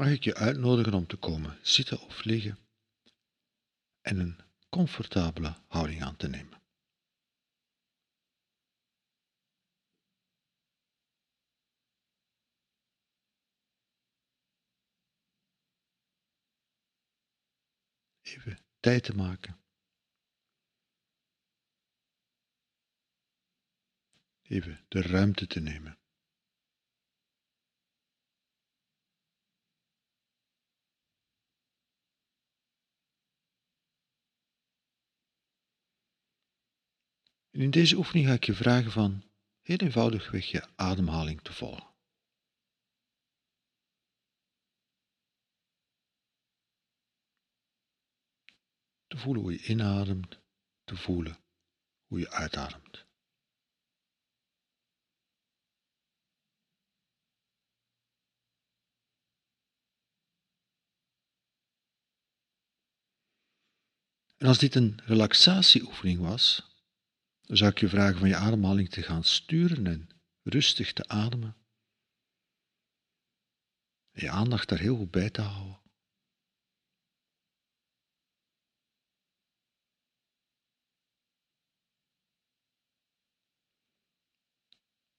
mag ik je uitnodigen om te komen zitten of liggen en een comfortabele houding aan te nemen. Even tijd te maken. Even de ruimte te nemen. In deze oefening ga ik je vragen van heel eenvoudigweg je ademhaling te volgen. Te voelen hoe je inademt, te voelen hoe je uitademt. En als dit een relaxatieoefening was, dan zou ik je vragen van je ademhaling te gaan sturen en rustig te ademen. En je aandacht daar heel goed bij te houden.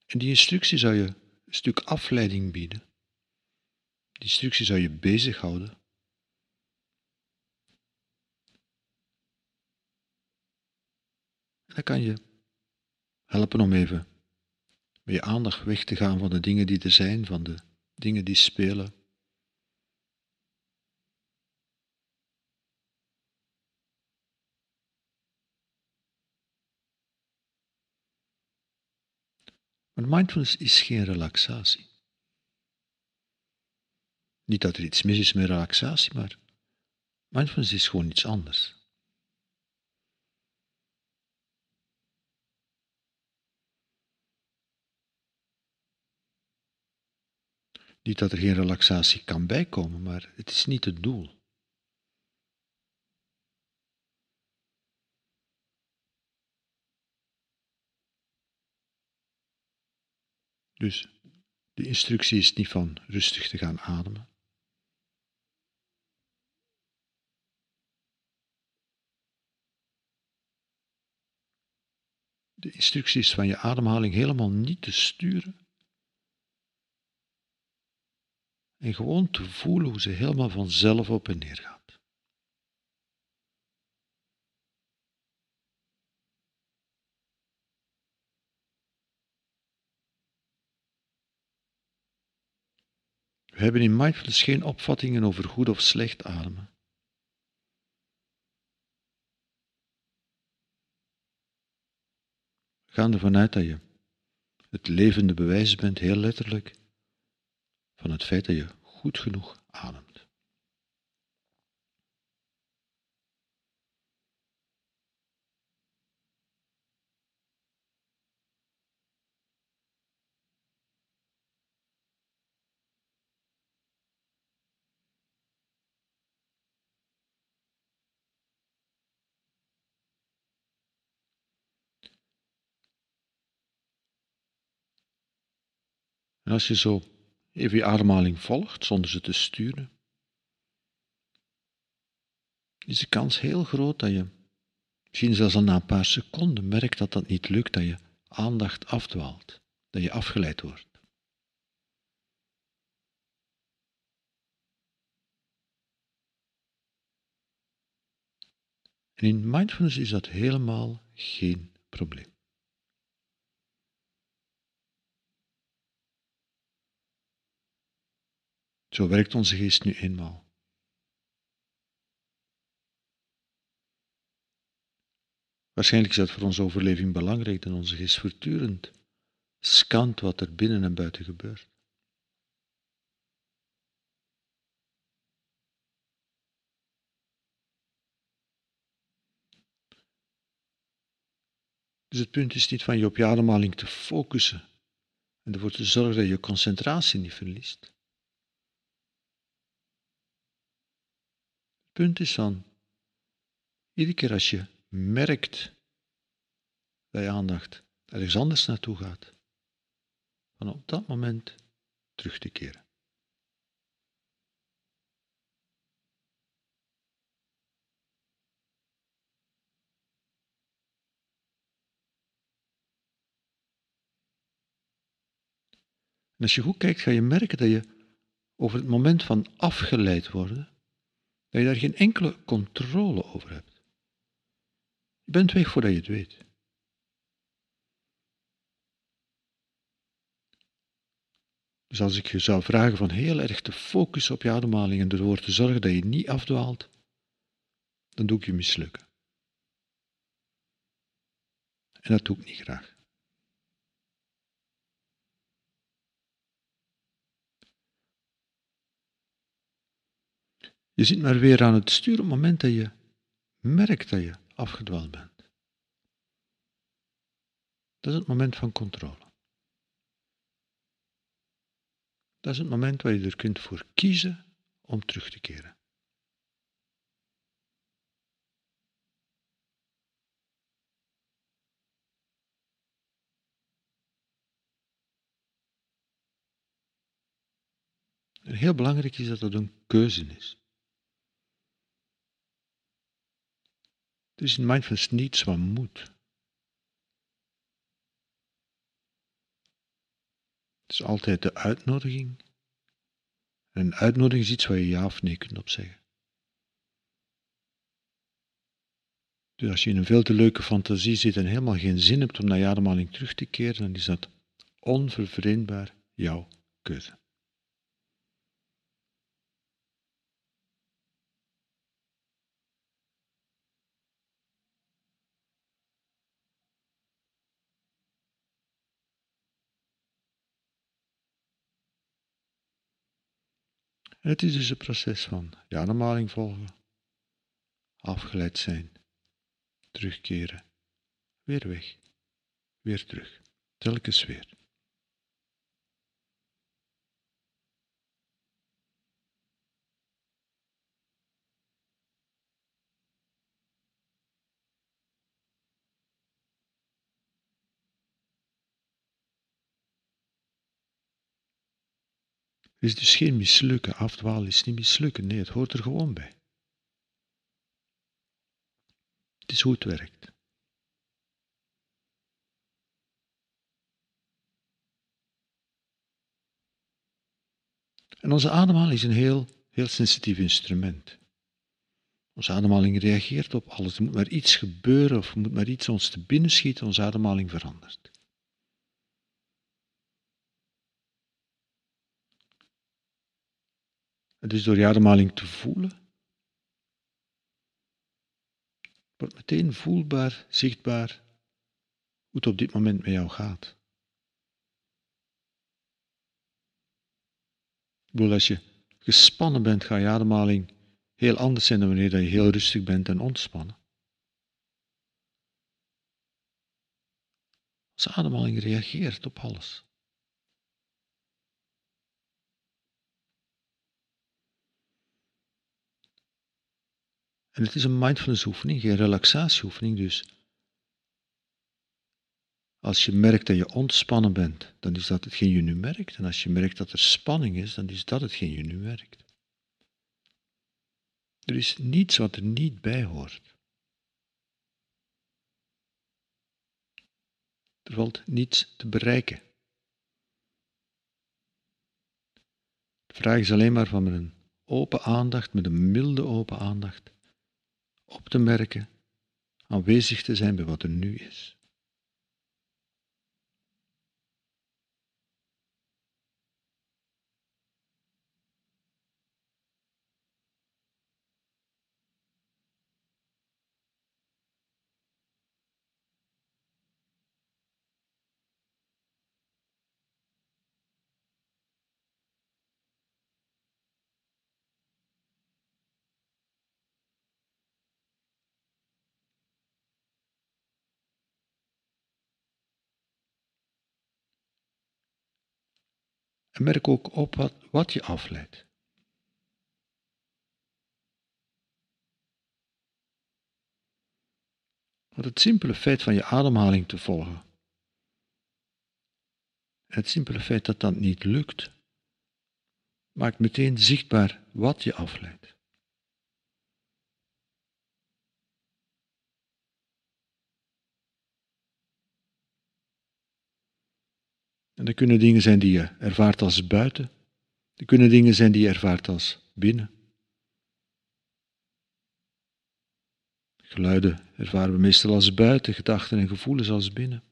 En die instructie zou je een stuk afleiding bieden. Die instructie zou je bezighouden. Dan kan je helpen om even met je aandacht weg te gaan van de dingen die er zijn, van de dingen die spelen. Maar mindfulness is geen relaxatie. Niet dat er iets mis is met relaxatie, maar mindfulness is gewoon iets anders. Niet dat er geen relaxatie kan bijkomen, maar het is niet het doel. Dus de instructie is niet van rustig te gaan ademen. De instructie is van je ademhaling helemaal niet te sturen. En gewoon te voelen hoe ze helemaal vanzelf op en neer gaat. We hebben in mindfulness geen opvattingen over goed of slecht ademen. We gaan ervan uit dat je het levende bewijs bent, heel letterlijk, van het feit dat je goed genoeg ademt. Als je zo even je ademhaling volgt zonder ze te sturen, is de kans heel groot dat je, misschien zelfs al na een paar seconden, merkt dat dat niet lukt, dat je aandacht afdwaalt, dat je afgeleid wordt. En in mindfulness is dat helemaal geen probleem. Zo werkt onze geest nu eenmaal. Waarschijnlijk is dat voor onze overleving belangrijk dat onze geest voortdurend scant wat er binnen en buiten gebeurt. Dus het punt is niet van je op je ademhaling te focussen en ervoor te zorgen dat je concentratie niet verliest. punt is dan, iedere keer als je merkt dat je aandacht ergens anders naartoe gaat, van op dat moment terug te keren. En als je goed kijkt, ga je merken dat je over het moment van afgeleid worden dat je daar geen enkele controle over hebt. Je bent weg voordat je het weet. Dus als ik je zou vragen van heel erg te focussen op je ademhaling en ervoor te zorgen dat je niet afdwaalt, dan doe ik je mislukken. En dat doe ik niet graag. Je zit maar weer aan het stuur op het moment dat je merkt dat je afgedwaald bent. Dat is het moment van controle. Dat is het moment waar je er kunt voor kiezen om terug te keren. En heel belangrijk is dat dat een keuze is. Is in mindfulness niets wat moet. Het is altijd de uitnodiging. En een uitnodiging is iets waar je ja of nee kunt op zeggen. Dus als je in een veel te leuke fantasie zit en helemaal geen zin hebt om naar je ademhaling terug te keren, dan is dat onvervreemdbaar jouw keuze. Het is dus een proces van je ademhaling volgen, afgeleid zijn, terugkeren, weer weg, weer terug, telkens weer. Is dus geen mislukken. Afdwalen is niet mislukken. Nee, het hoort er gewoon bij. Het is hoe het werkt. En onze ademhaling is een heel, heel sensitief instrument. Onze ademhaling reageert op alles. Er moet maar iets gebeuren of er moet maar iets ons te binnen schieten, onze ademhaling verandert. Het is door je ademhaling te voelen. wordt meteen voelbaar, zichtbaar hoe het op dit moment met jou gaat. Ik bedoel, als je gespannen bent, gaat je ademhaling heel anders zijn dan wanneer je heel rustig bent en ontspannen. Als ademhaling reageert op alles. En het is een mindfulness oefening, geen relaxatieoefening. Dus als je merkt dat je ontspannen bent, dan is dat hetgeen je nu merkt. En als je merkt dat er spanning is, dan is dat hetgeen je nu merkt. Er is niets wat er niet bij hoort. Er valt niets te bereiken. De vraag is alleen maar van een open aandacht, met een milde open aandacht, op te merken, aanwezig te zijn bij wat er nu is. En merk ook op wat, wat je afleidt. Want het simpele feit van je ademhaling te volgen, het simpele feit dat dat niet lukt, maakt meteen zichtbaar wat je afleidt. En dat kunnen dingen zijn die je ervaart als buiten. Dat kunnen dingen zijn die je ervaart als binnen. Geluiden ervaren we meestal als buiten, gedachten en gevoelens als binnen.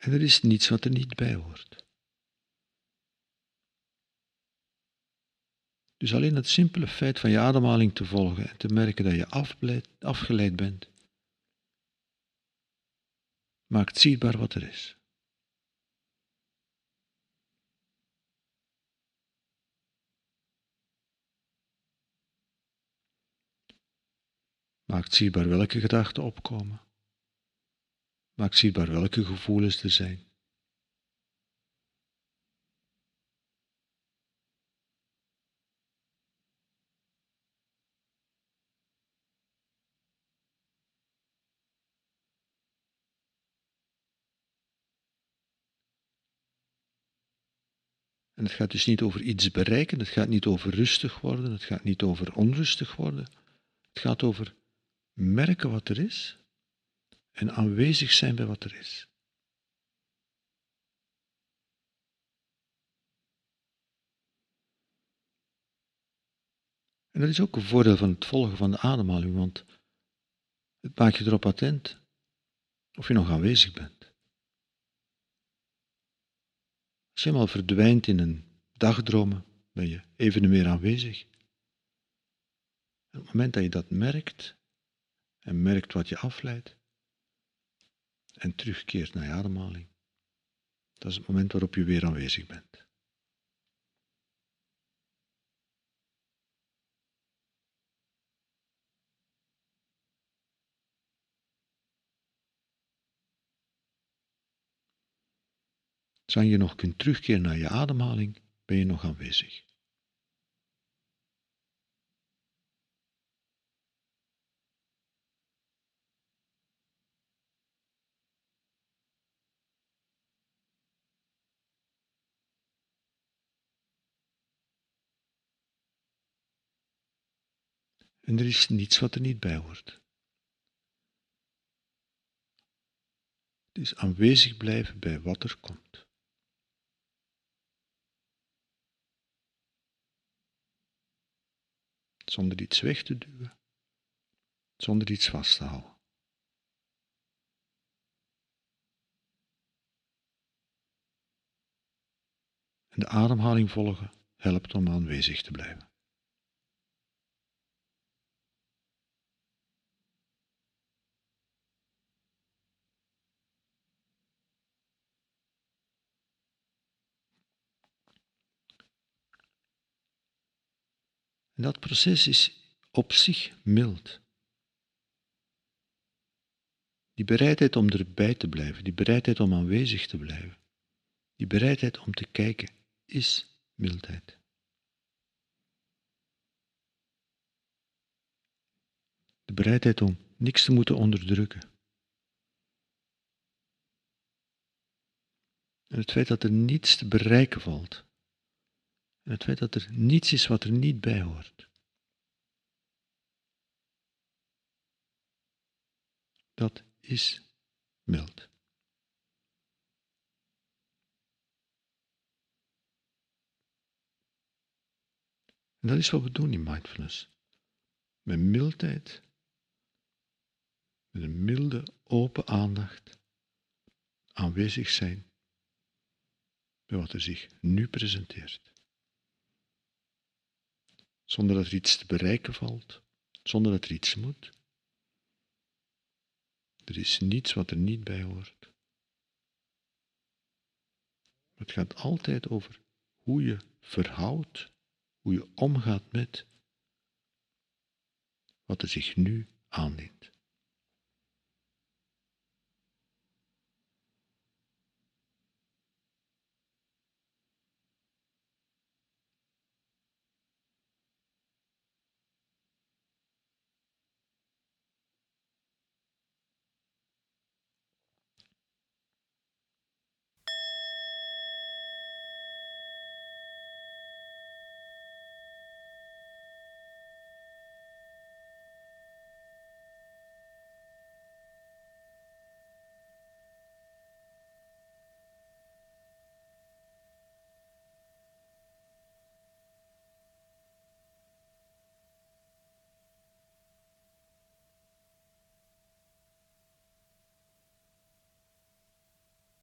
En er is niets wat er niet bij hoort. Dus alleen het simpele feit van je ademhaling te volgen en te merken dat je afgeleid bent, maakt zichtbaar wat er is. Maakt zichtbaar welke gedachten opkomen. Maakt zichtbaar welke gevoelens er zijn. En het gaat dus niet over iets bereiken, het gaat niet over rustig worden, het gaat niet over onrustig worden. Het gaat over merken wat er is en aanwezig zijn bij wat er is. En dat is ook een voordeel van het volgen van de ademhaling, want het maakt je erop attent of je nog aanwezig bent. Als je helemaal verdwijnt in een dagdromen, ben je even meer aanwezig. En op het moment dat je dat merkt en merkt wat je afleidt, en terugkeert naar je ademhaling. Dat is het moment waarop je weer aanwezig bent. Zolang je nog kunt terugkeren naar je ademhaling, ben je nog aanwezig. En er is niets wat er niet bij hoort. Dus aanwezig blijven bij wat er komt. Zonder iets weg te duwen, zonder iets vast te houden. En de ademhaling volgen helpt om aanwezig te blijven. En dat proces is op zich mild. Die bereidheid om erbij te blijven, die bereidheid om aanwezig te blijven, die bereidheid om te kijken, is mildheid. De bereidheid om niks te moeten onderdrukken. En het feit dat er niets te bereiken valt, het feit dat er niets is wat er niet bij hoort. Dat is mild. En dat is wat we doen in mindfulness. Met mildheid, met een milde, open aandacht, aanwezig zijn bij wat er zich nu presenteert zonder dat er iets te bereiken valt, zonder dat er iets moet. Er is niets wat er niet bij hoort. Het gaat altijd over hoe je verhoudt, hoe je omgaat met wat er zich nu aandient.